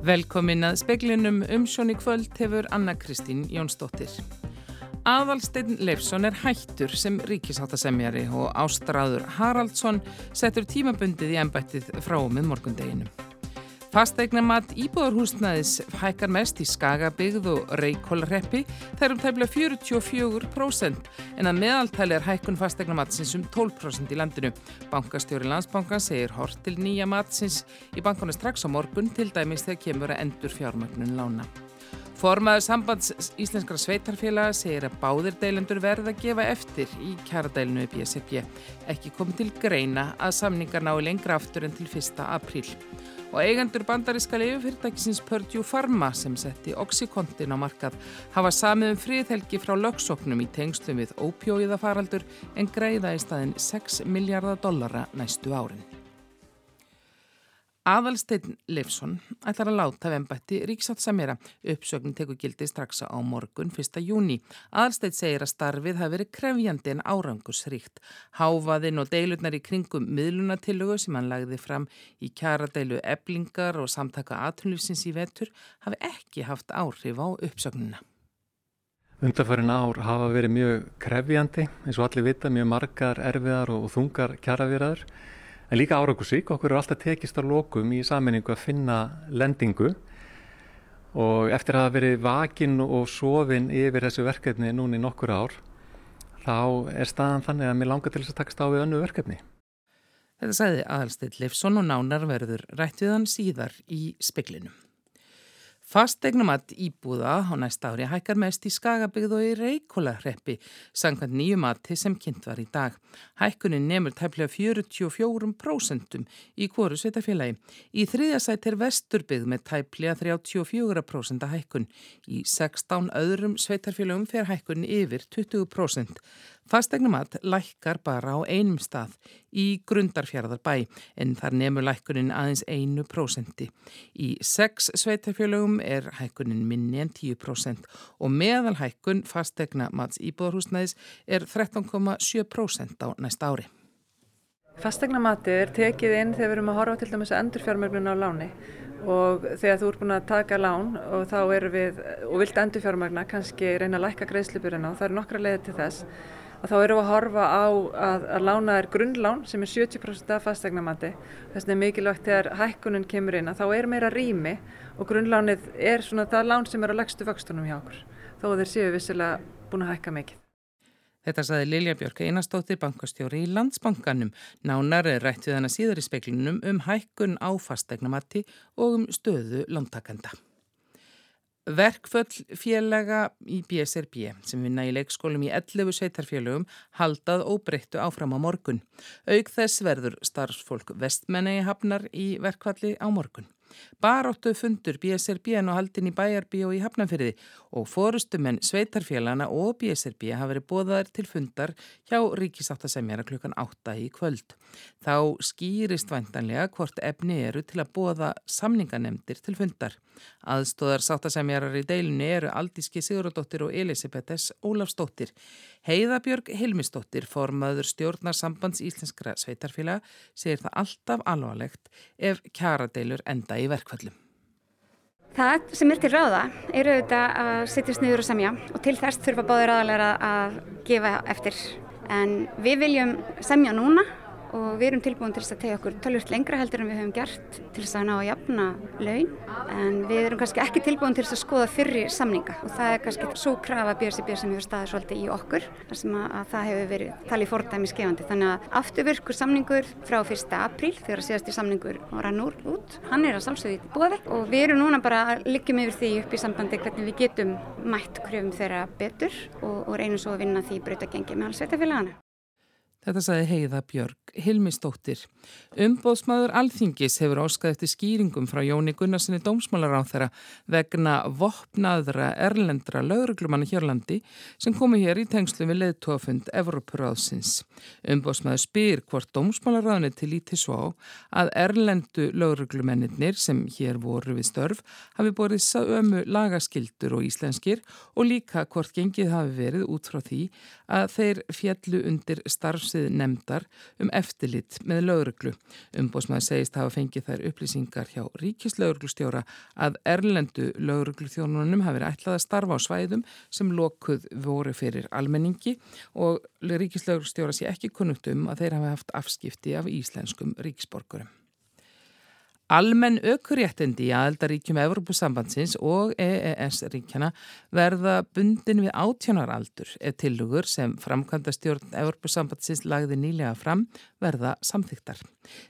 Velkomin að speklinum umsjón í kvöld hefur Anna Kristín Jónsdóttir. Aðalsteinn Leifsson er hættur sem ríkisáttasemjari og Ástráður Haraldsson settur tímabundið í ennbættið frá með morgundeginu. Fasteigna mat íbúðarhúsnaðis hækkar mest í Skagabigð og Reykjólreppi þær um tæmlega 44% en að meðaltæli er hækkun fasteigna matsins um 12% í landinu. Bankastjóri landsbankan segir hort til nýja matsins í bankana strax á morgun til dæmis þegar kemur að endur fjármögnun lána. Formaður sambands Íslenskara sveitarfélaga segir að báðir deilendur verða að gefa eftir í kjaradeilinu í BSFB. Ekki komið til greina að samningar nái lengra aftur en til 1. apríl og eigendur bandaríska leifufyrirtækisins Purdue Pharma sem setti Oxycontin á markað hafa samið um fríðhelgi frá lögsóknum í tengslum við ópjóiðafaraldur en greiða í staðin 6 miljardar dollara næstu árin. Aðalsteinn Leifsson ætlar að láta vembætti Ríksátt Samira. Uppsögn tekur gildi strax á morgun 1. júni. Aðalsteinn segir að starfið hafi verið krefjandi en árangusríkt. Háfaðinn og deilurnar í kringum miðlunatillugu sem hann lagði fram í kjaradeilu eblingar og samtaka aðtunlufsins í vetur hafi ekki haft áhrif á uppsögnuna. Undarfærin ár hafa verið mjög krefjandi eins og allir vita mjög margar erfiðar og þungar kjaravirðar en líka árangusík. Okkur er alltaf tekist á lokum í saminningu að finna lendingu og eftir að hafa verið vakin og sofin yfir þessu verkefni núni nokkur ár þá er staðan þannig að mér langar til þess að takast á við önnu verkefni. Þetta sagði aðalstill Leifsson og nánar verður rætt við hann síðar í speklinum. Fastegnumat íbúða á næsta ári hækkar mest í Skagabygð og í Reykjólarreppi, sangkvæmt nýju mati sem kynnt var í dag. Hækkunin nefnur tæplega 44% í kóru sveitafélagi. Í þriðjasætt er Vesturbyggð með tæplega 34% hækkun. Í 16 öðrum sveitarfélagum fer hækkun yfir 20%. Fastegnumat lækkar bara á einum stað í grundarfjörðarbæ en þar nefnur lækkunin aðeins einu prósenti. Í sex sveitarfjölugum er hækkunin minni en 10% og meðal hækkun fastegnamats íbúðarhúsnæðis er 13,7% á næsta ári. Fastegnamati er tekið inn þegar við erum að horfa til dæmis að endurfjármögnun á láni og þegar þú ert búin að taka lán og þá erum við og vilt endurfjármögna kannski reyna að lækka greiðslubyrjana og það eru nokkra leiðir til þess þá erum við að horfa á að, að lána er grunnlán sem er 70% af fastegnamati. Þess vegna er mikilvægt þegar hækkunum kemur inn að þá er meira rými og grunnlánið er svona það lán sem er á legstu vöxtunum hjá okkur. Þó þeir séu vissilega búin að hækka mikið. Þetta saði Lilja Björk Einarstóttir bankastjóri í Landsbankanum. Nánar er rætt við hana síðar í speklinum um hækkun á fastegnamati og um stöðu lántakenda. Verkföll félaga í BSRB sem vinna í leikskólum í 11 sveitarfélögum haldað óbreyttu áfram á morgun. Aug þess verður starfsfólk vestmenni hafnar í verkfalli á morgun. Baróttu fundur BSRB og haldin í Bæjarby og í Hafnarfyrði og fórustumenn sveitarfélana og BSRB hafa verið bóðaðir til fundar hjá ríkisáttasemjara klukkan 8 í kvöld. Þá skýrist væntanlega hvort efni eru til að bóða samninganemdir til fundar. Aðstóðar sáttasemjarar í deilinu eru Aldíski Siguradóttir og Elisabeth S. Ólafsdóttir. Heiðabjörg Hilmisdóttir, formaður stjórnar sambands íslenskra sveitarfélaga, segir það alltaf alvarlegt ef kjaradeilur enda í verkvallum. Það sem er til ráða eru auðvitað að sittjast niður og semja og til þess þurfa báður aðalega að gefa eftir. En við viljum semja núna og við erum tilbúin til þess að tegja okkur tölvist lengra heldur en við höfum gert til þess að ná að jafna laun. En við erum kannski ekki tilbúin til þess að skoða fyrri samninga. Og það er kannski svo krafa BSB sem hefur staðið svolítið í okkur þar sem að, að það hefur verið talið fordæmi skefandi þannig að afturvirkur samningur frá 1. apríl þegar síðasti samningur rann úr út, hann er að sálsögði búið og við erum núna bara að liggjum yfir því upp í sambandi hvernig við getum mætt kröfum þeirra betur og, og reynum svo að vinna því breytagengi með alls veitafélagana. Þetta saði Heiða Björg Hilmistóttir. Umbóðsmaður Alþingis hefur óskað eftir skýringum frá Jóni Gunnarsinni dómsmálar á þeirra vegna vopnaðra erlendra lauruglumanna Hjörlandi sem komi hér í tengslu við leðtófund Evroparáðsins. Umbóðsmaður spyr hvort dómsmálaráðinni til lítið svo að erlendu lauruglumennir sem hér voru við störf hafi borðið sömu lagaskildur og íslenskir og líka hvort gengið hafi verið út frá því að þeir fjallu undir starfs vefsið nefndar um eftirlit með lauruglu. Umbósmaður segist hafa fengið þær upplýsingar hjá ríkislauruglustjóra að erlendu laurugluþjónunum hafi verið ætlað að starfa á svæðum sem lokuð voru fyrir almenningi og ríkislauruglustjóra sé ekki kunnugt um að þeir hafi haft afskipti af íslenskum ríksborgurum. Almenn aukuréttindi í aðeldaríkjum Evropasambandsins og EES-ríkjana verða bundin við átjónaraldur ef tilugur sem framkvæmda stjórn Evropasambandsins lagði nýlega fram verða samþyktar.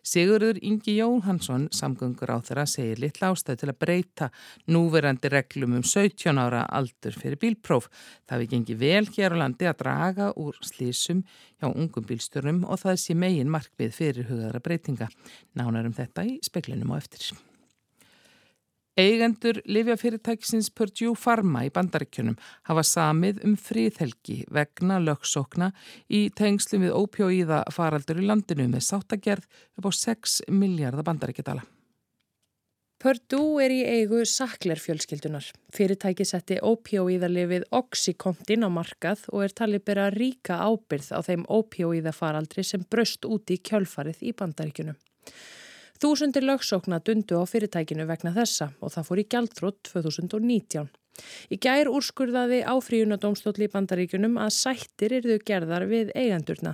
Sigurður Ingi Jóhansson, samgöngur á þeirra, segir litla ástæð til að breyta núverandi reglum um 17 ára aldur fyrir bílpróf. Það við gengi vel hér á landi að draga úr slísum hjá ungum bílstjórnum og það sé megin markmið fyrir hugaðara breytinga. Nánarum þetta í speklinum á eftir. Eigendur Livjafyrirtækisins Purdue Pharma í bandaríkjunum hafa samið um fríðhelgi vegna lögsókna í tengslum við ópjóíða faraldur í landinu með sáttagerð upp á 6 miljardar bandaríkjadala. Purdue er í eigu sakler fjölskyldunar. Fyrirtæki setti ópjóíðalifið Oxycontin á markað og er talið byrja ríka ábyrð á þeim ópjóíða faraldri sem bröst út í kjölfarið í bandaríkjunum. Þúsundir lögsókna dundu á fyrirtækinu vegna þessa og það fór í gjaldrótt 2019. Í gær úrskurðaði áfríunadómstóli í bandaríkunum að sættir erðu gerðar við eigandurna.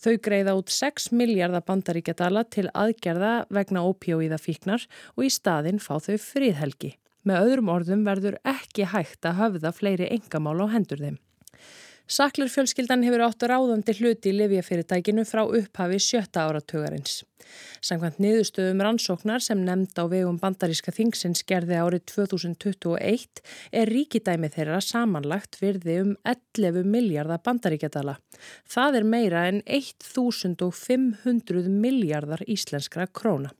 Þau greiða út 6 miljardar bandaríkjadala til aðgerða vegna ópjóíða fíknar og í staðin fá þau fríðhelgi. Með öðrum orðum verður ekki hægt að höfða fleiri engamál á hendur þeim. Saklarfjölskyldan hefur átt ráðandi hluti í livjafyrirtækinu frá upphafi sjötta áratugarins. Samkvæmt niðurstöðum rannsóknar sem nefnd á vegum bandaríska þingsins gerði árið 2021 er ríkidæmi þeirra samanlagt virði um 11 miljardar bandaríkjadala. Það er meira en 1500 miljardar íslenskra króna.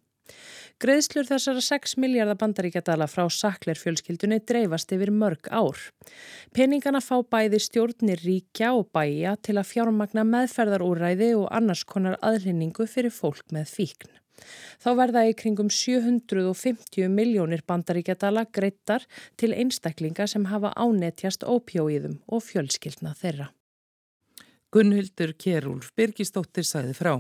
Greiðslur þessara 6 miljardar bandaríkjadala frá sakler fjölskyldunni dreifast yfir mörg ár. Peningana fá bæði stjórnir ríkja og bæja til að fjármagna meðferðarúræði og annars konar aðlýningu fyrir fólk með fíkn. Þá verða í kringum 750 miljónir bandaríkjadala greittar til einstaklinga sem hafa ánetjast ópjóiðum og fjölskyldna þeirra. Gunnhildur Kjærúlf Birgistóttir sæði frá.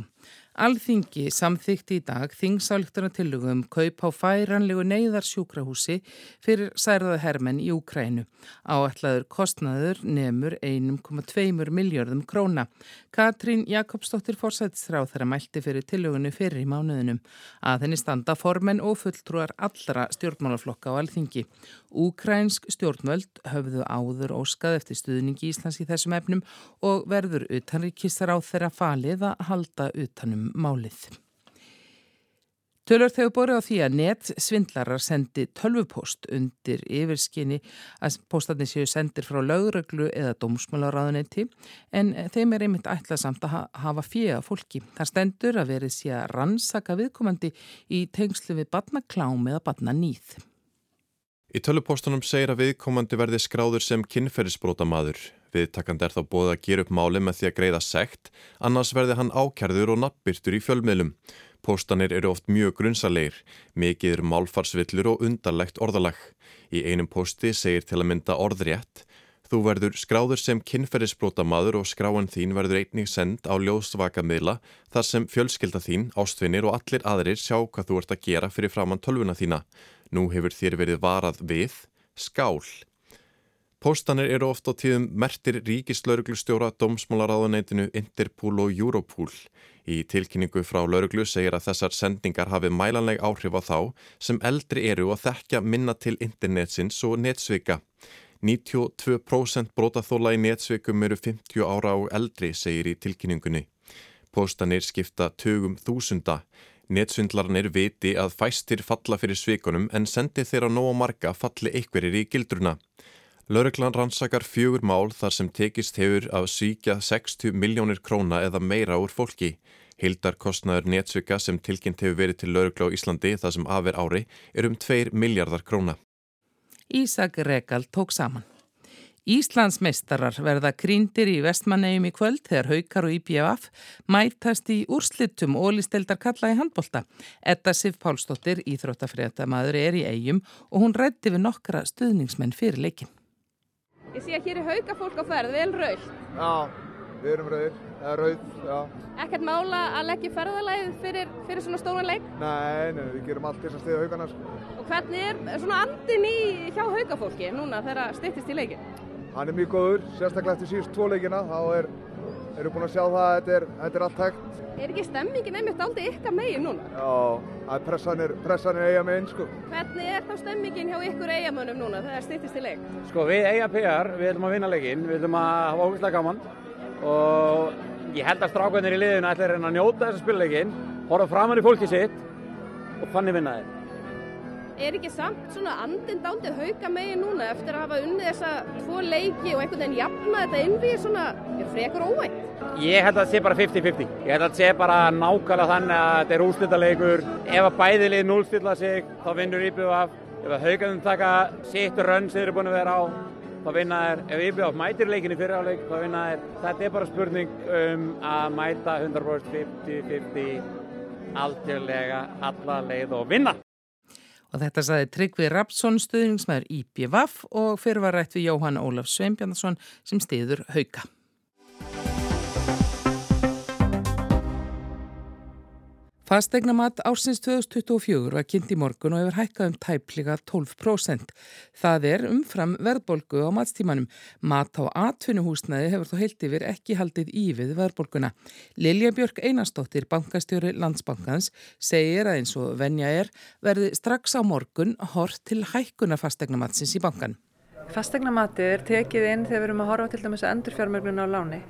Alþingi samþykti í dag þingsálugtuna tillögum kaup á færanlegu neyðarsjúkrahúsi fyrir særða hermenn í Úkrænu. Áætlaður kostnaður nefnur 1,2 miljardum króna. Katrín Jakobsdóttir fórsættisráð þeirra mælti fyrir tillögunu fyrir í mánuðinum. Að henni standa formenn og fulltrúar allra stjórnmálaflokka á Alþingi. Úkrænsk stjórnvöld höfðu áður óskað eftir stuðningi Íslands í þessum efnum og verður utanríkistar á þeirra falið að halda utanum um málið. Tölur þegar borðið á því að net svindlarar sendi tölvupost undir yfirskinni að postatni séu sendir frá lögreglu eða dómsmálaráðunetti en þeim er einmitt ætlað samt að hafa fjöga fólki. Það stendur að verið sé að rannsaka viðkomandi í tengslu við batnaklám eða batnanýð. Í tölvupostunum segir að viðkomandi verði skráður sem kynferðisbrótamaður. Viðtakand er þá bóðið að gera upp máli með því að greiða sekt, annars verði hann ákjærður og nabbirtur í fjölmiðlum. Póstanir eru oft mjög grunnsalegir, mikið eru málfarsvillur og undarlegt orðalag. Í einum pósti segir til að mynda orðrétt, þú verður skráður sem kynferðisbrótamaður og skráin þín verður einnig send á ljósvakamiðla þar sem fjölskylda þín, ástfinir og allir aðrir sjá hvað þú ert að gera fyrir framann tölvuna þína. Nú hefur þér verið varað við skál. Póstanir eru oft á tíðum mertir ríkislauruglustjóra dómsmálaráðuneytinu Interpol og Europol. Í tilkynningu frá lauruglu segir að þessar sendingar hafi mælanleg áhrif á þá sem eldri eru að þekkja minna til internetsins og netsvika. 92% brótaþóla í netsvikum eru 50 ára og eldri, segir í tilkynningunni. Póstanir skipta tögum þúsunda. Netsvindlarnir viti að fæstir falla fyrir svikunum en sendi þeirra nóg marga falli einhverjir í gildruna. Lörglan rannsakar fjögur mál þar sem tekist hefur að svíkja 60 miljónir króna eða meira úr fólki. Hildarkostnaður netsvika sem tilkynnt hefur verið til Lörgla á Íslandi þar sem afer ári er um 2 miljardar króna. Ísak Rekal tók saman. Íslandsmeistarar verða kríndir í vestmannegjum í kvöld þegar Haukar og IPF mætast í úrslitum og listeldar kalla í handbolta. Edda Sif Pálsdóttir, íþróttafréttamaður, er í eigum og hún rætti við nokkra stuðningsmenn fyrir leikin. Ég sé að hér er haugafólk á ferð, vel rauð. Já, við erum rauðir. eða rauð, já. Ekkert mála að leggja ferðalæðið fyrir, fyrir svona stóran leik? Nei, nei, við gerum allt þess að stiða haugana. Sko. Og hvernig er svona andin í hjá haugafólki núna þegar það styrtist í leikin? Hann er mjög góður, sérstaklega eftir síðust tvo leikina, þá er, við búin að sjá það að þetta er, þetta er allt hægt. Er ekki stemmingin einmitt aldrei ykkar megin núna? Já, pressan er, pressan er eiga megin, sko. Hvernig er þá stemmingin hjá ykkur eigamönnum núna þegar það styrtist í leik? Sko, við eiga PR, við ætlum að vinna leikin, við ætlum að hafa ógustlega gaman og ég held að strákvæðinir í liðinu ætla að njóta þessa spilleikin, horfa framann í fólki sitt og þannig vinna þeir er ekki samt svona andin dándið hauka megin núna eftir að hafa unnið þessa tvo leiki og einhvern veginn jafna þetta innvíð svona frekar óvænt? Ég held að það sé bara 50-50. Ég held að það sé bara nákvæmlega þannig að þetta er úrslutaleikur. Ef að bæðilið núlstilla sig þá vinnur IBF. Ef að haugaðum taka sitt rönn sem þeir eru búin að vera á þá vinna þær. Ef IBF mætir leikinni fyrir áleik þá vinna þær. Þetta er bara spurning um að mæta 100% 50-50 alltjörlega alla leið og vinna. Og þetta saði Tryggvi Rapsson, stuðningsmæður IPVAF og fyrir var rætt við Jóhann Ólaf Sveinbjarnason sem stiður hauka. Fastegnamat ársins 2024 var kynnt í morgun og hefur hækkað um tæpliga 12%. Það er umfram verðbolgu á matstímanum. Mat á atvinnuhúsnaði hefur þó heilt yfir ekki haldið í við verðbolguna. Lilja Björk Einarstóttir, bankastjóri Landsbankans, segir að eins og venja er verði strax á morgun hort til hækkuna fastegnamatsins í bankan. Fastegnamati er tekið inn þegar við erum að horfa til dæmis að endurfjármögnun á láni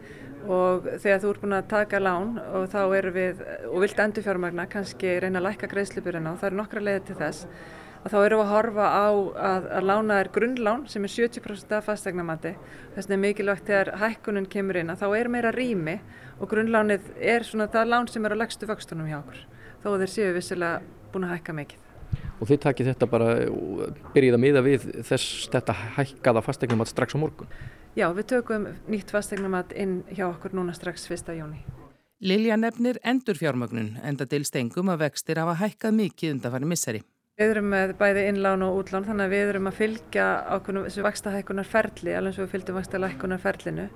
og þegar þú ert búin að taka lán og þá erum við, og vilt endur fjármagna, kannski reyna að lækka greiðslipurinn á, það eru nokkra leiðir til þess, og þá erum við að horfa á að, að lána er grunnlán sem er 70% af fastegnamandi. Þess vegna er mikilvægt þegar hækkunum kemur inn að þá er meira rými og grunnlánið er svona það lán sem er á legstu vöxtunum hjá okkur, þó þeir séu vissilega búin að hækka mikið. Og þið takir þetta bara, byrjið að miða við þess þetta hækkaða fastegnumat strax á morgun? Já, við tökum nýtt fastegnumat inn hjá okkur núna strax 1. jóni. Lilja nefnir endur fjármögnun, enda til stengum að vextir hafa hækkað mikið undanfæri misseri. Við erum með bæði innlán og útlán þannig að við erum að fylgja ákveðnum þessu vakstahækkunar ferli, alveg eins og við fylgjum vakstahækkunar ferlinu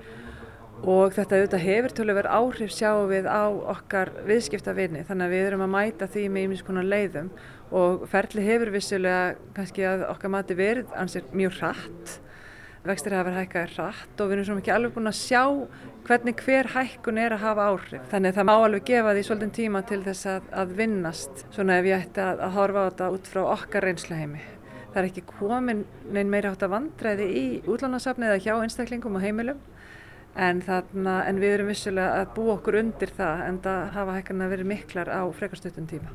og þetta auðvitað hefur tölur áhrif sjáum við á okkar viðskiptavinni þannig að við erum að mæta því með ímiðskonar leiðum og ferli hefur vissulega kannski að okkar mati verið ansið mjög hratt vextir hafa verið hækkað hratt og við erum svona ekki alveg búin að sjá hvernig hver hækkun er að hafa áhrif. Þannig að það má alveg gefa því svolítinn tíma til þess að, að vinnast svona ef ég ætti að, að horfa á þetta út frá okkar reynsluheimi. Það er ekki komin neinn meira átt að vandræði í útlánasafni eða hjá einstaklingum og heimilum en, þarna, en við erum vissulega að búa okkur undir það en það hafa hækkan að verið miklar á frekarstöttum tíma.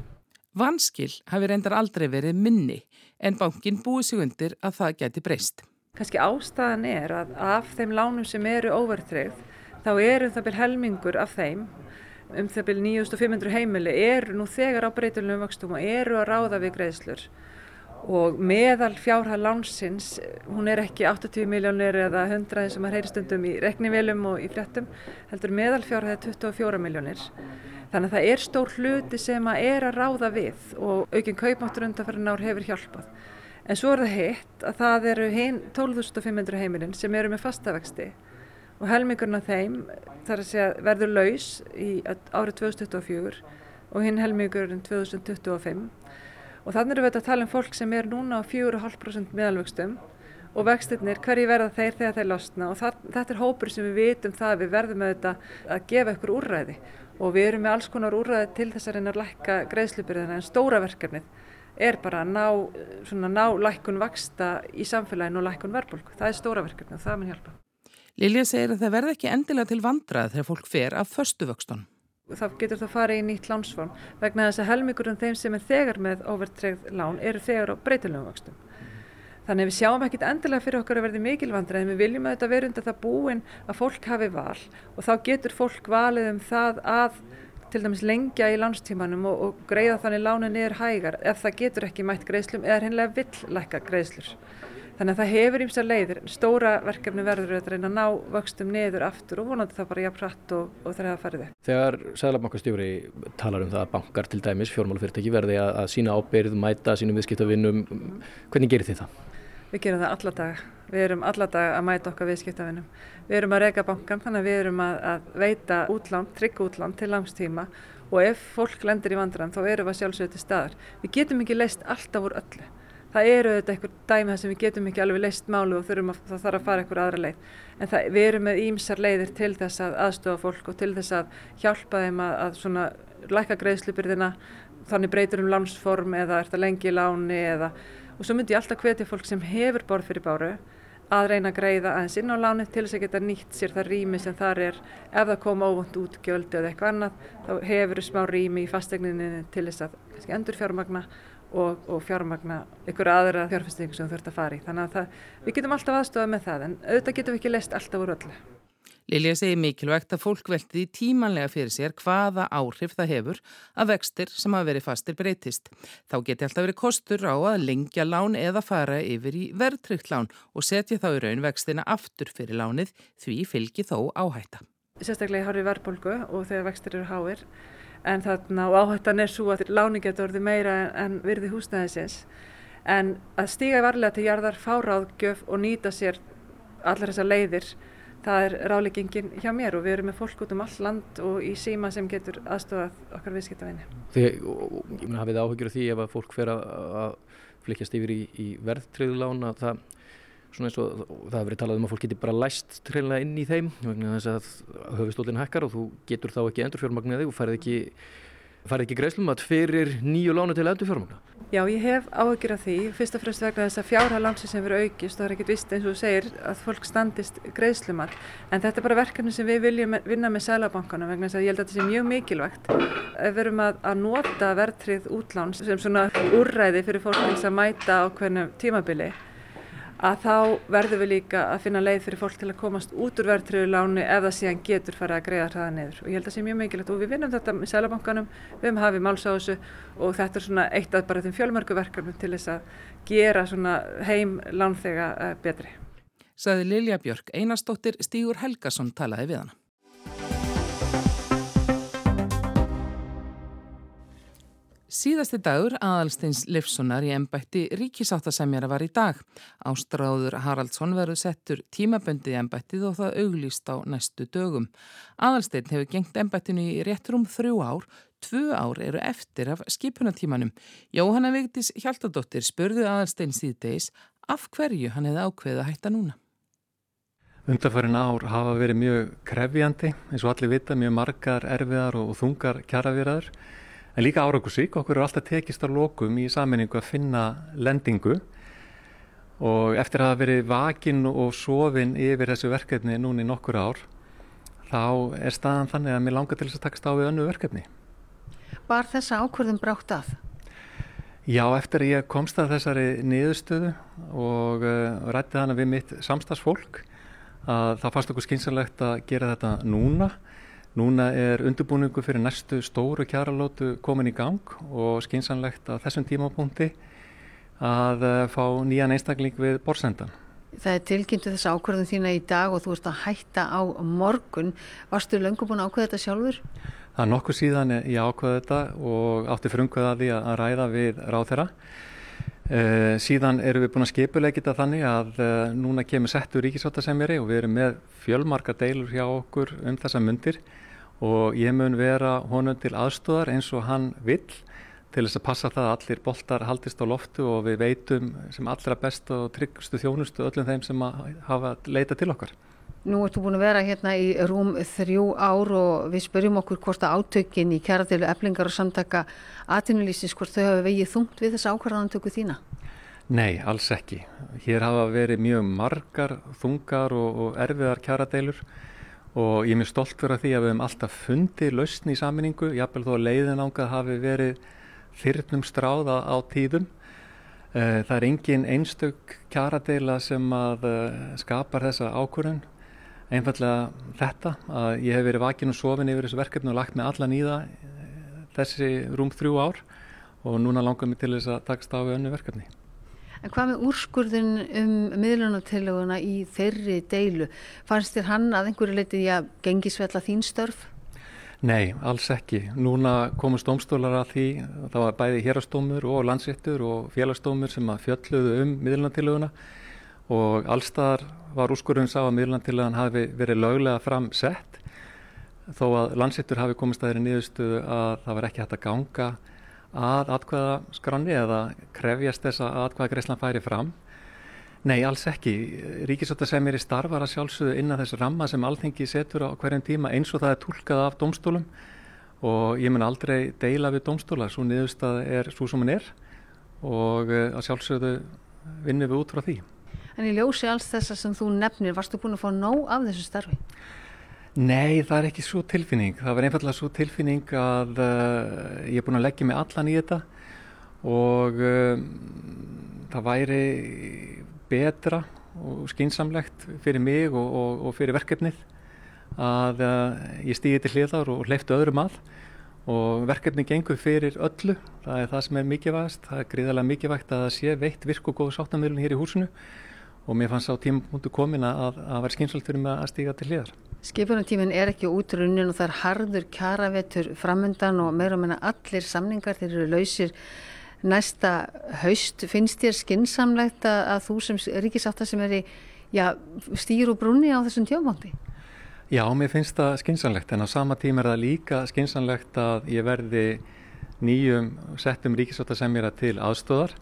Vanskil hafi reyndar aldrei verið minni en bankin búið sig undir að það geti breyst. Kanski ástæðan er að af þeim lánum sem eru óvertreyð þá eru það byrj helmingur af þeim um það byrj 9500 heimili eru nú þegar á breytilunum vöxtum og eru að ráða við greiðslur og meðal fjárhæð lánsins, hún er ekki 80 miljónir eða 100 sem að heyri stundum í reknivelum og í fréttum, heldur meðal fjárhæð 24 miljónir. Þannig að það er stór hluti sem að er að ráða við og aukinn kaupmáttur undanferðin ár hefur hjálpað. En svo er það hitt að það eru 12.500 heimilinn sem eru með fastavexti og helmingurinn af þeim þar að segja verður laus í árið 2024 og hinn helmingurinn 2025 og þannig erum við að tala um fólk sem er núna á 4,5% meðalvöxtum og vextinnir, hverji verða þeir þegar þeir losna. Og það, þetta er hópur sem við vitum það við verðum auðvitað að gefa ykkur úrræði. Og við erum með alls konar úrræði til þess að reyna að lækka greiðslubyrðina en stóra verkefnið er bara að ná, svona, ná lækkun vaksta í samfélaginu og lækkun verðbólku. Það er stóra verkefnið og það mun hjálpa. Lilja segir að það verði ekki endilega til vandrað þegar fólk fer af förstu vöxtun. Það getur það farið í nýtt lánsform vegna þess að helmingurinn þeim sem er þegar með overtregð lán eru þegar á breytilegum vöxtum. Þannig að við sjáum ekkit endilega fyrir okkar að verði mikilvandra en við viljum að þetta vera undir það búin að fólk hafi val og þá getur fólk valið um það að til dæmis lengja í lánstímanum og, og greiða þannig lánu niður hægar ef það getur ekki mætt greiðslum eða hinnlega vill lækka greiðslur. Þannig að það hefur ímsa leiðir, stóra verkefni verður að reyna að ná vöxtum niður aftur og vonandi það bara jafn hratt og, og það er að ferði. Þegar Sæðlabankastjóri talar um það að bankar til dæmis, fjármálufyrirtæki verði að, að sína ábyrð, mæta sínum viðskiptavinnum, hvernig gerir þið það? Við gerum það alla daga. Við erum alla daga að mæta okkar viðskiptafinnum. Við erum að reyka bankan þannig að við erum að, að veita útlán, trygg útlán til langstíma og ef fólk lendir í vandræðum þá erum við að sjálfsögja til staðar. Við getum ekki leist alltaf úr öllu. Það eru auðvitað einhver dæmi sem við getum ekki alveg leist málu og að það þarf að fara einhver aðra leið. En það, við erum með ímsar leiðir til þess að aðstofa fólk og til þess að hjálpa þeim að, að læka greiðslubyrðina, þannig breytur um lánsform eða er þetta lengi láni eða og svo myndi ég alltaf hvetja fólk sem hefur borð fyrir báru að reyna að greiða aðeins inn á láni til þess að geta nýtt sér það rými sem þar er. Ef það koma óvönd útgjöld eða eitthvað annað þá hefur smá rými í fastegninni til þess að endur fjármagna og, og fjármagna ykkur aðra fjárfestingu sem þú þurft að fara í. Þannig að það, við getum alltaf aðstofað með það en auðvitað getum við ekki leist alltaf úr öllu Lilja segir mikilvægt að fólk velti því tímanlega fyrir sér hvaða áhrif það hefur að vextir sem hafa verið fastir breytist. Þá geti alltaf verið kostur á að lengja lán eða fara yfir í verðtrykt lán og setja þá í raun vextina aftur fyrir lánið því fylgi þó áhætta. Sérstaklega í horfi verðbólgu og þegar vextir eru háir en þarna og áhættan er svo að láni getur orðið meira en virði húsnæðisins en að stíga varlega til jarðar, fá ráðgjöf og nýta sér allar þessar leiðir það er ráleggingin hjá mér og við erum með fólk út um all land og í síma sem getur aðstofað okkar mun að hafið áhugjur af því ef að fólk fer að flikjast yfir í, í verðtriðlán að það, svona eins og það hefur verið talað um að fólk getur bara læst treinlega inn í þeim vegna þess að höfustólinn hækkar og þú getur þá ekki endurfjármagnaði og færð ekki farið ekki greiðslum að fyrir nýju lánu til endur fjármagna? Já, ég hef áhugir af því, fyrst og fremst vegna þess að fjárhæð lánsins hefur aukist. Og það er ekkert vist eins og þú segir að fólk standist greiðslumar en þetta er bara verkefni sem við viljum vinna með sælabankana vegna þess að ég held að þetta sé mjög mikilvægt. Ef við erum að, að nota verðtrið útláns sem svona úrræði fyrir fólk til að mæta á hvernig tímabili að þá verðum við líka að finna leið fyrir fólk til að komast út úr verðtriðu láni ef það síðan getur farið að greiða hraða neyður og ég held að það sé mjög mikilvægt og við vinnum þetta með Sælabankanum, við hefum hafið máls á þessu og þetta er svona eitt af bara þeim fjölmörgu verkefnum til þess að gera svona heim lánþega eh, betri. Saði Lilja Björk, Einarstóttir Stígur Helgason talaði við hana. Síðasti dagur aðalsteins Livssonar í ennbætti ríkisáttasemjara var í dag. Ástráður Haraldsson verður settur tímaböndið ennbættið og það auglýst á næstu dögum. Aðalstein hefur gengt ennbættinu í réttur um þrjú ár, tvö ár eru eftir af skipunatímanum. Jóhanna Vigdís Hjaltadóttir spurði aðalstein síðdeis af hverju hann hefði ákveðið að hætta núna. Undarfærin ár hafa verið mjög krefjandi, eins og allir vita, mjög margar erfiðar og þungar kjaravíraður. En líka áraugusík, okkur eru alltaf tekist á lokum í saminningu að finna lendingu og eftir að hafa verið vakin og sofin yfir þessu verkefni núni í nokkur ár þá er staðan þannig að mér langar til þess að takast á við önnu verkefni. Var þessa ákvörðum brátt að? Já, eftir að ég komst að þessari niðurstöðu og uh, rætti þannig við mitt samstagsfólk að það fannst okkur skynsalegt að gera þetta núna Núna er undirbúningu fyrir næstu stóru kjaralótu komin í gang og skynsanlegt að þessum tímapunkti að eh, fá nýjan einstakling við borsendan. Það er tilkynntu þess ákvörðun þína í dag og þú ert að hætta á morgun. Varstu löngum búin að ákveða þetta sjálfur? Það er nokkuð síðan ég ákveða þetta og átti frumkveðaði að ræða við ráð þeirra. Uh, síðan erum við búin að skipulegja þetta þannig að uh, núna kemur settur ríkisáttasemjari og við erum með fjölmarka deilur hjá okkur um þessa myndir og ég mun vera honum til aðstóðar eins og hann vill til þess að passa það að allir boltar haldist á loftu og við veitum sem allra best og tryggustu þjónustu öllum þeim sem hafa leita til okkar. Nú ertu búin að vera hérna í rúm þrjú ár og við spörjum okkur hvort að átökin í kjæradeilu eflingar og samtaka aðtunulísins hvort þau hafa vegið þungt við þessa ákvarðanantöku þína? Nei, alls ekki. Hér hafa verið mjög margar þungar og, og erfiðar kjæradeilur og ég er mjög stolt fyrir því að við hefum alltaf fundið lausni í saminningu, jáfnvel þó að leiðin ángað hafi verið þyrnum stráða á tíðum. Eh, það er engin einstök kjaradeila sem að eh, skapar þessa ákvörðun. Einfallega þetta að ég hef verið vakin og sofin yfir þessu verkefni og lagt með allan í það eh, þessi rúm þrjú ár og núna langar mér til þess að takast á við önnu verkefni. En hvað með úrskurðin um miðlunartillöguna í þeirri deilu? Fannst þér hann að einhverju leitið í að gengisvella þín störf? Nei, alls ekki. Núna komust domstólar að því, það var bæði hérastómur og landsréttur og félagstómur sem að fjöldluðu um miðlunartillöguna og allstaðar var úrskurðun sá að miðlantillagan hafi verið löglega fram sett þó að landsittur hafi komist að þeirri nýðustuðu að það var ekki hægt að ganga að atkvæða skranni eða krefjast þess að atkvæða greiðslan færi fram. Nei, alls ekki. Ríkisvölda sem er í starfar að sjálfsögðu innan þess ramma sem alþengi setur á hverjum tíma eins og það er tólkað af domstólum og ég mun aldrei deila við domstóla, svo niðurstað er svo sem hann er og eh, að sjálfsögðu vinnum við út frá því. En í ljósi alls þessa sem þú nefnir, varstu búin að fá nóg af þessu starfi? Nei, það er ekki svo tilfinning. Það var einfallega svo tilfinning að uh, ég er búin að leggja mig allan í þetta og uh, það væri betra og skynsamlegt fyrir mig og, og, og fyrir verkefnið að uh, ég stýði til hliðar og hleyftu öðrum að og verkefni gengur fyrir öllu. Það er það sem er mikilvægast. Það er gríðarlega mikilvægt að það sé veitt virk og góð sáttamilun hér í húsinu og mér fannst á tímapunktu komin að það var skynsamt fyrir mig að stíga til hliðar. Skipunatíminn er ekki útrunnin og það er harður kjaravetur framöndan og meira og menna allir samningar þeir eru lausir næsta haust. Finnst þér skinsamlegt að þú sem ríkisáta sem er í já, stýr og brunni á þessum tjófandi? Já, mér finnst það skinsamlegt en á sama tíma er það líka skinsamlegt að ég verði nýjum settum ríkisáta sem er að til aðstóðar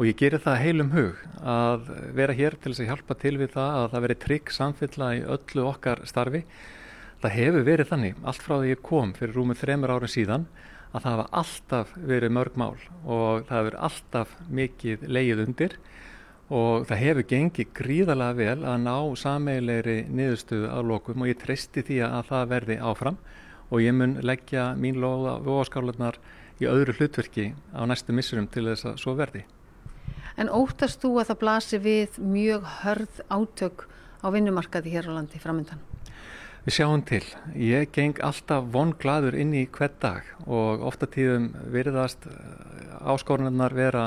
og ég gerir það heilum hug að vera hér til þess að hjálpa til við það að það veri trygg samfélag í öllu okkar starfi. Það hefur verið þannig, allt frá því ég kom fyrir rúmið þremur árum síðan, að það hafa alltaf verið mörg mál og það hefur alltaf mikið leið undir og það hefur gengið gríðalega vel að ná sameilegri niðurstöðu á lokum og ég treysti því að það verði áfram og ég mun leggja mín loða vóaskálanar í öðru hlutverki á næstu missurum til þess að svo verði. En óttast þú að það blasi við mjög hörð átök á vinnumarkaði hér á landi framöndan? Við sjáum til. Ég geng alltaf vonglaður inn í hver dag og ofta tíðum veriðast eh, áskorunarnar vera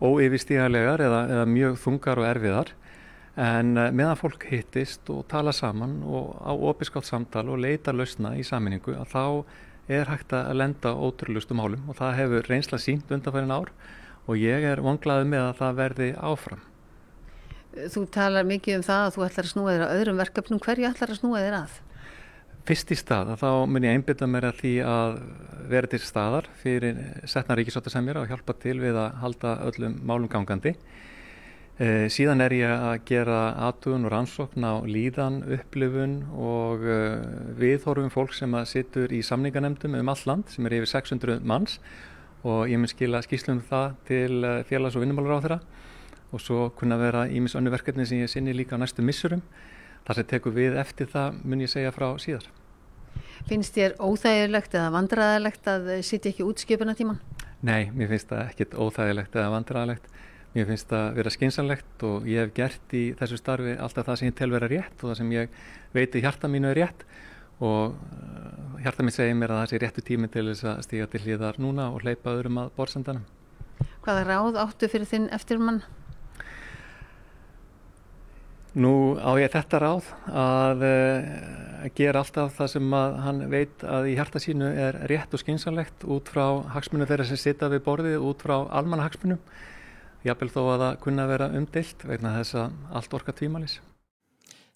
óyfirstíðarlegar eða, eða mjög þungar og erfiðar en eh, meðan fólk hittist og tala saman og á opiskátt samtal og leita lausna í saminningu að þá er hægt að lenda ótrúlustum málum og það hefur reynsla sínt undanfærin ár og ég er vonglaðið með að það verði áfram. Þú talar mikið um það að þú ætlar að snúa þér að öðrum verkefnum. Hverju ætlar að snúa þér að? Fyrst í stað að þá mun ég einbyrða mér að því að vera til staðar fyrir setna ríkisóttasemjara og hjálpa til við að halda öllum málum gangandi. E, síðan er ég að gera aðtugun og rannsókn á líðan, upplifun og e, viðhorfum fólk sem að sittur í samninganemdum um all land sem er yfir 600 manns og ég mun skila skýslum það til eh, félags- og vinnumálur á þeirra og svo kunna vera ímis önnu verkefni sem ég sinni líka á næstu missurum. Það sem tekur við eftir það mun ég segja frá síðar. Finnst þér óþægilegt eða vandræðilegt að sitja ekki út skipuna tíman? Nei, mér finnst það ekkit óþægilegt eða vandræðilegt. Mér finnst það vera skynsanlegt og ég hef gert í þessu starfi alltaf það sem ég tel vera rétt og það sem ég veit í hjarta mínu er rétt og uh, hjarta mitt segir mér að það sé réttu tími til þess að stíga til hlýðar núna og hleypa öðrum að borðsendanum. Hvaða ráð áttu fyrir þinn eftirmann? Nú á ég þetta ráð að uh, gera alltaf það sem hann veit að í hjarta sínu er rétt og skynsanlegt út frá hagsmunum þeirra sem sita við borðið, út frá almanna hagsmunum. Jábel þó að það kunna vera umdilt vegna þess að allt orka tvímalis.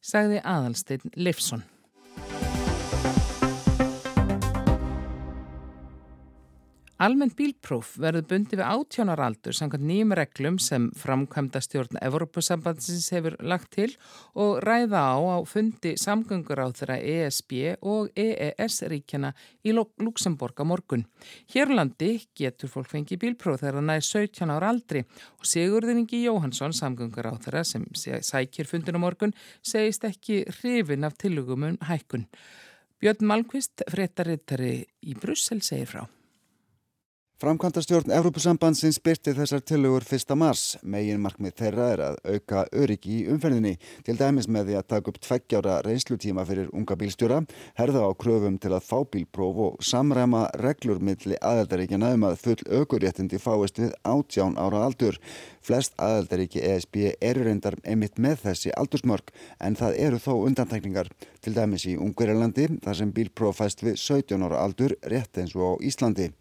Sagði aðalsteinn Leifsson. Almenn bílpróf verður bundið við átjónaraldur samkvæmt nýjum reglum sem framkvæmda stjórn Evropasambandsins hefur lagt til og ræða á á fundi samgöngur á þeirra ESB og EES ríkjana í Luxemburg á morgun. Hérlandi getur fólk fengið bílpróf þegar það næði 17 ára aldri og Sigurðuningi Jóhansson samgöngur á þeirra sem sækir fundin á morgun segist ekki hrifin af tilugumun hækkun. Björn Malmqvist, fréttarittari í Brussel, segir frá. Framkvæmtastjórn Evrópusambandsins byrti þessar tilugur 1. mars. Megin markmið þeirra er að auka öryggi í umferðinni, til dæmis með því að taka upp tveggjára reynslutíma fyrir unga bílstjóra, herða á kröfum til að fá bílpróf og samræma reglur milli aðeldaríkjana um að full aukuréttindi fáist við átján ára aldur. Flest aðeldaríki ESB eru reyndar einmitt með þessi aldursmörk, en það eru þó undantekningar, til dæmis í Ungverjalandi, þar sem bílpróf fæst við 17 ára aldur rétt eins og á Íslandi.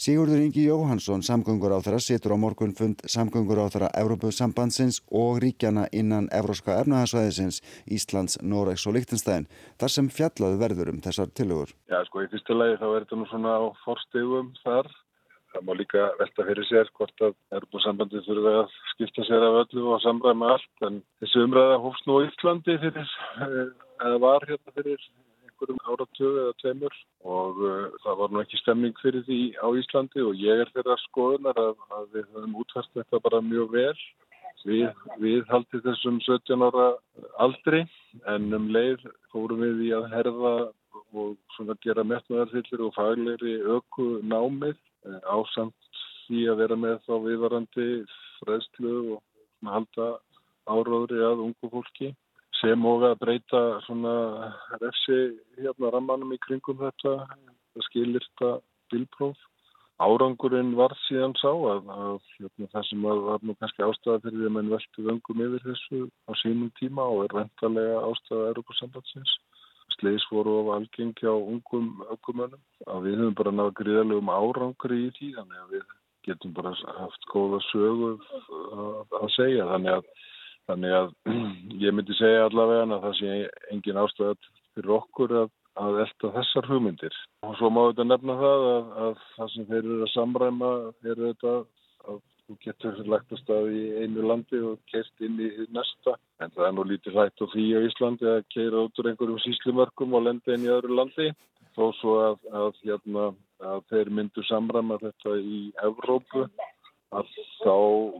Sigurður Ingi Jóhansson, samgöngur á þeirra, situr á morgun fund samgöngur á þeirra Európusambandsins og ríkjana innan Evróska efnahagsvæðisins, Íslands, Noregs og Líktinstæðin, þar sem fjallaðu verður um þessar tilugur. Já, sko, í fyrstu lagi þá er þetta nú svona á forstegum þar Það má líka velta fyrir sér hvort að Erbúrsambandi þurfa að skipta sér af öllu og samræma allt en þessi umræða hófst nú Íslandi fyrir, eh, eða var hérna fyrir einhverjum áratögu eða tveimur og uh, það var nú ekki stemming fyrir því á Íslandi og ég er þeirra skoðunar að, að við höfum útvært þetta bara mjög vel. Við, við haldið þessum 17 ára aldri en um leið fórum við í að herða og svona gera metnaðarfyllir og faglegri öku námið Eh, ásamt því að vera með þá viðvarandi fræðslu og halda áráðri að ungu fólki sem og að breyta svona refsi hérna rammanum í kringum þetta það skilirta bilpróf árangurinn var síðan sá að, að hérna, það sem var, var nú kannski ástæða fyrir því að mann velti vöngum yfir þessu á sínum tíma og er vendalega ástæða Europasambandsins Sleis voru of algengi á ungum ökumönnum að við höfum bara náðu gríðalegum árangri í þannig að við getum bara haft góða sögu að segja. Þannig að, þannig að ég myndi segja allavega að það sé engin ástæðat fyrir okkur að, að elda þessar hugmyndir og svo má þetta nefna það að, að það sem þeir eru að samræma er þetta að Þú getur lagt að í einu landi og kert inn í næsta. En það er nú lítið hlætt og frí á Íslandi að keira út úr einhverjum síslumörkum og lenda inn í öðru landi. Þó svo að, að, hérna, þeir myndu samrama þetta í Evrópu. Að þá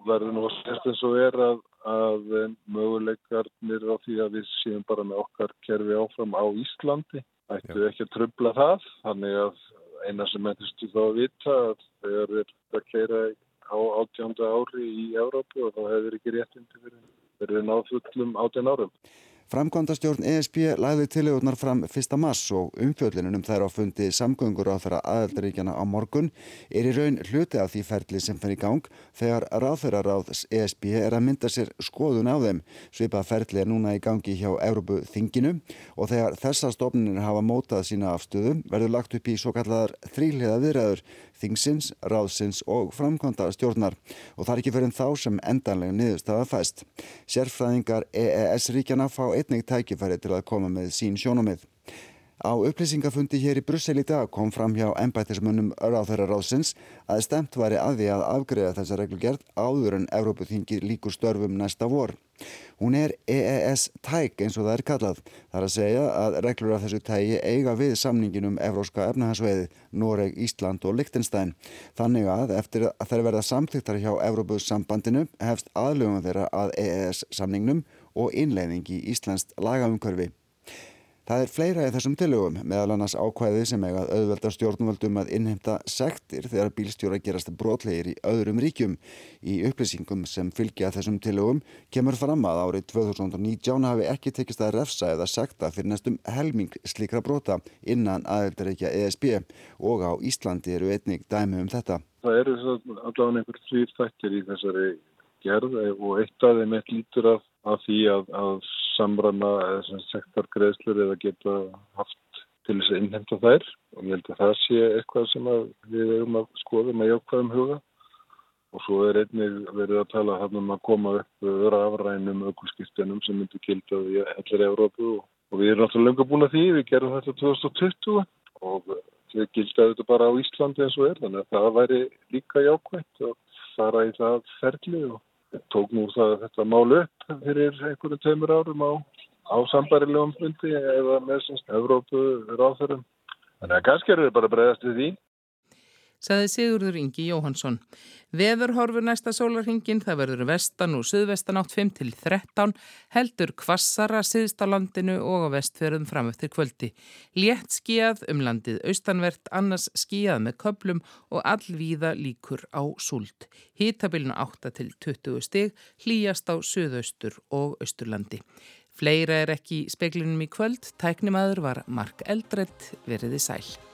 verður nú að sérst eins og er að, að möguleikarnir á því að við séum bara með okkar kerfi áfram á Íslandi. Ættu ekki að tröfla það. Þannig að eina sem ættistu þá að vita að þegar við erum að keira á átjánda ári í Európu og þá hefur ekki réttindi fyrir, fyrir náðfullum átján árum. Framkvæmdastjórn ESB læði tilegurnar fram 1. mass og umfjöldlinunum þær á fundi samgöngur á þeirra aðeldaríkjana á morgun er í raun hluti af því ferli sem í gang þegar ráðferðaráðs ESB er að mynda sér skoðun á þeim. Svipað ferli er núna í gangi hjá Európu þinginu og þegar þessa stofnunir hafa mótað sína afstöðu verður lagt upp í svo kallar þríliða viðræður þingsins, ráðsins og framkvæmda stjórnar og það er ekki fyrir en þá sem endanlega niðurstaða fæst. Sérfræðingar EES-ríkjana fá einnig tækifæri til að koma með sín sjónumið. Á upplýsingafundi hér í Brussel í dag kom fram hjá ennbættismönnum ráðherraráðsins að stemt væri að því að afgreða þessa reglugjert áður en Európuþingi líkur störfum næsta vor. Hún er EES-tæk eins og það er kallað. Það er að segja að reglur af þessu tægi eiga við samningin um Evróska efnahagsveiði, Noreg, Ísland og Liechtenstein. Þannig að eftir að þeir verða samþygtar hjá Evrópussambandinu hefst aðlöfum þeirra að EES-samningnum og innleiðing í Íslands lagaumkörfi. Það er fleira í þessum tilögum, meðal annars ákvæði sem eiga auðvelda stjórnvöldum að innheimta sektir þegar bílstjóra gerast brotlegir í öðrum ríkjum. Í upplýsingum sem fylgja þessum tilögum kemur fram að árið 2019 hafi ekki tekist að refsa eða sekta fyrir næstum helming slikra brota innan aðeldaríkja ESB og á Íslandi eru einnig dæmi um þetta. Það eru allavega einhver þrýr þættir í þessari gerð og eitt af þeim eitt lítur af, af því að, að samræma sektargreðslur eða geta haft til þess að innhemta þær. Og ég held að það sé eitthvað sem við erum að skoða með jákvæðum huga. Og svo er einnig verið að tala um að koma upp öðra afrænum aukulskiptunum sem myndur kilda í allir Európu og við erum alltaf lengur búin að því, við gerum þetta 2020 og við gildaðum þetta bara á Íslandi eins og er. Þannig að það væri líka jákvægt að fara í það ferli og tók nú það þetta mál upp fyrir einhverju tömur árum á, á sambarilegum fundi eða með semst Evrópu ráðfærum. Þannig að kannski eru þau bara bregðast við því saði Sigurður Ingi Jóhansson. Veður horfur næsta sólarhingin, það verður vestan og suðvestan átt 5 til 13, heldur kvassara siðst á landinu og á vestferðum fram eftir kvöldi. Létt skíjað um landið austanvert, annars skíjað með köplum og allvíða líkur á súld. Hítabilinu 8 til 20 stig, hlýjast á suðaustur og austurlandi. Fleira er ekki í speklinum í kvöld, tæknimaður var Mark Eldredd veriði sæl.